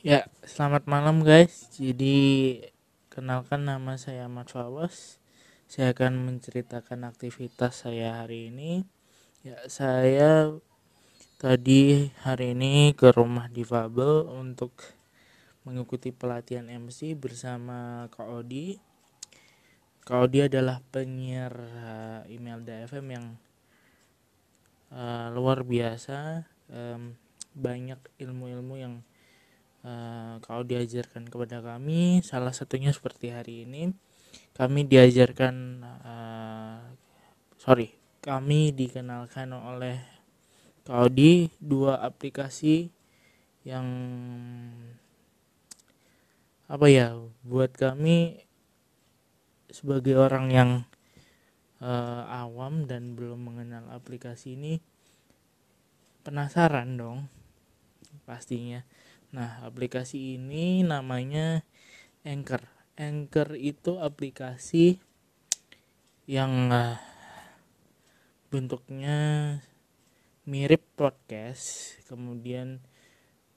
Ya, selamat malam guys. Jadi kenalkan nama saya Ahmad Fawas. Saya akan menceritakan aktivitas saya hari ini. Ya, saya tadi hari ini ke rumah difabel untuk mengikuti pelatihan MC bersama Kak Odi. Kak Odi adalah penyiar uh, email DFM yang uh, luar biasa. Um, banyak ilmu-ilmu yang uh, kau diajarkan kepada kami salah satunya seperti hari ini kami diajarkan uh, sorry kami dikenalkan oleh Kaudi dua aplikasi yang apa ya buat kami sebagai orang yang uh, awam dan belum mengenal aplikasi ini penasaran dong pastinya Nah, aplikasi ini namanya Anchor. Anchor itu aplikasi yang uh, bentuknya mirip podcast, kemudian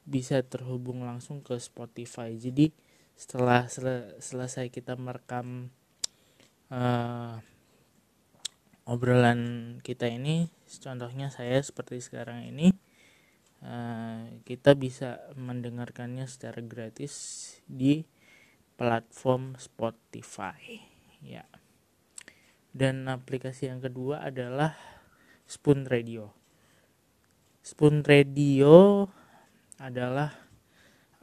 bisa terhubung langsung ke Spotify. Jadi setelah sel selesai kita merekam uh, obrolan kita ini, contohnya saya seperti sekarang ini Eh, kita bisa mendengarkannya secara gratis di platform Spotify ya. Dan aplikasi yang kedua adalah Spoon Radio. Spoon Radio adalah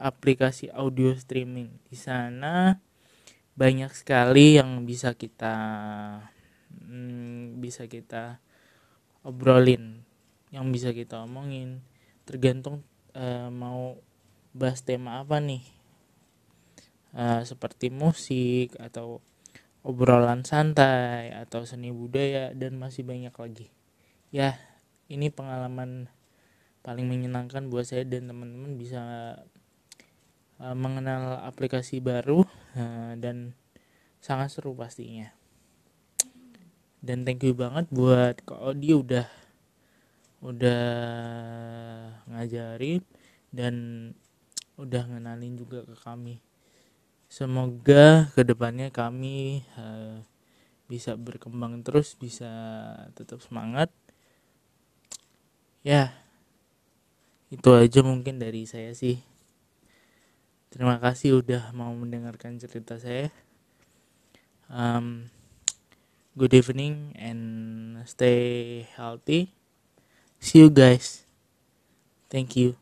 aplikasi audio streaming. Di sana banyak sekali yang bisa kita hmm, bisa kita obrolin yang bisa kita omongin tergantung uh, mau bahas tema apa nih. Uh, seperti musik atau obrolan santai atau seni budaya dan masih banyak lagi. Ya ini pengalaman paling menyenangkan buat saya dan teman-teman bisa uh, mengenal aplikasi baru uh, dan sangat seru pastinya. Dan thank you banget buat Kak Odi udah udah ngajarin dan udah ngenalin juga ke kami. Semoga ke depannya kami uh, bisa berkembang terus bisa tetap semangat. Ya itu aja mungkin dari saya sih. Terima kasih udah mau mendengarkan cerita saya. Um, good evening and stay healthy. See you guys. Thank you.